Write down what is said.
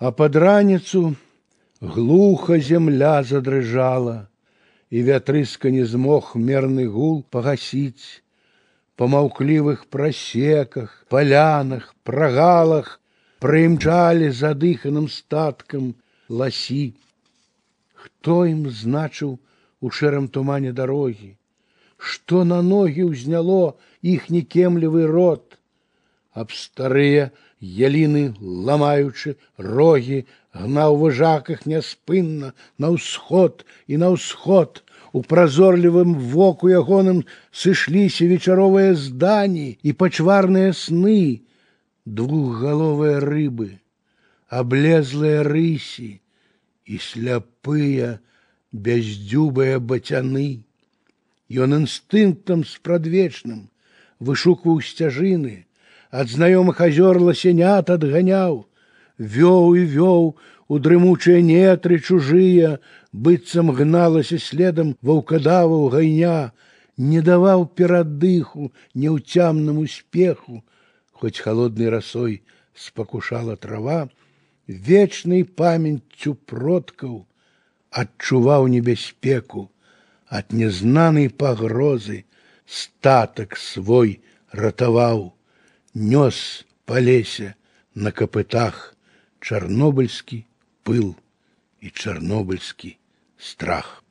А под раніцу глуха земля задрыжала, і вятрыска не змог мерны гул пагасіць. Па маўклівых прасеках, палянах, прагалах прымчалі задыханым статкам ласі. Хто ім значыў у шэрым тумане дарогі, Што на ногі ўзняло іхні кемлівы рот, аб старыя яліны ламаючы рогі гнаў выжаках няспынна на ўсход і на ўсход у празорлівым воку ягоным сышліся вечаровыя здані і пачварныя сны двухгаловыя рыбы аблезлыя рысі і сляпыя бяздзюбыя бацяны ён інстынктам спрадвечным вышукваў сцяжыны ад знаёмых азёр ласенят адганяў, вёў і вёў у дрымучыя нетры чужыя, быццам гналася следам ваўкадаваў гайня, не даваў перадыху неўцямным успеху, хоць холоднай расой спакушала трава, вечнай памяццю продкаў адчуваў небяспеку, ад незнанай пагрозы статак свой ратаваў нёс па лесе на капытах чарнобыльскі пыл і чарнобыльскі страх.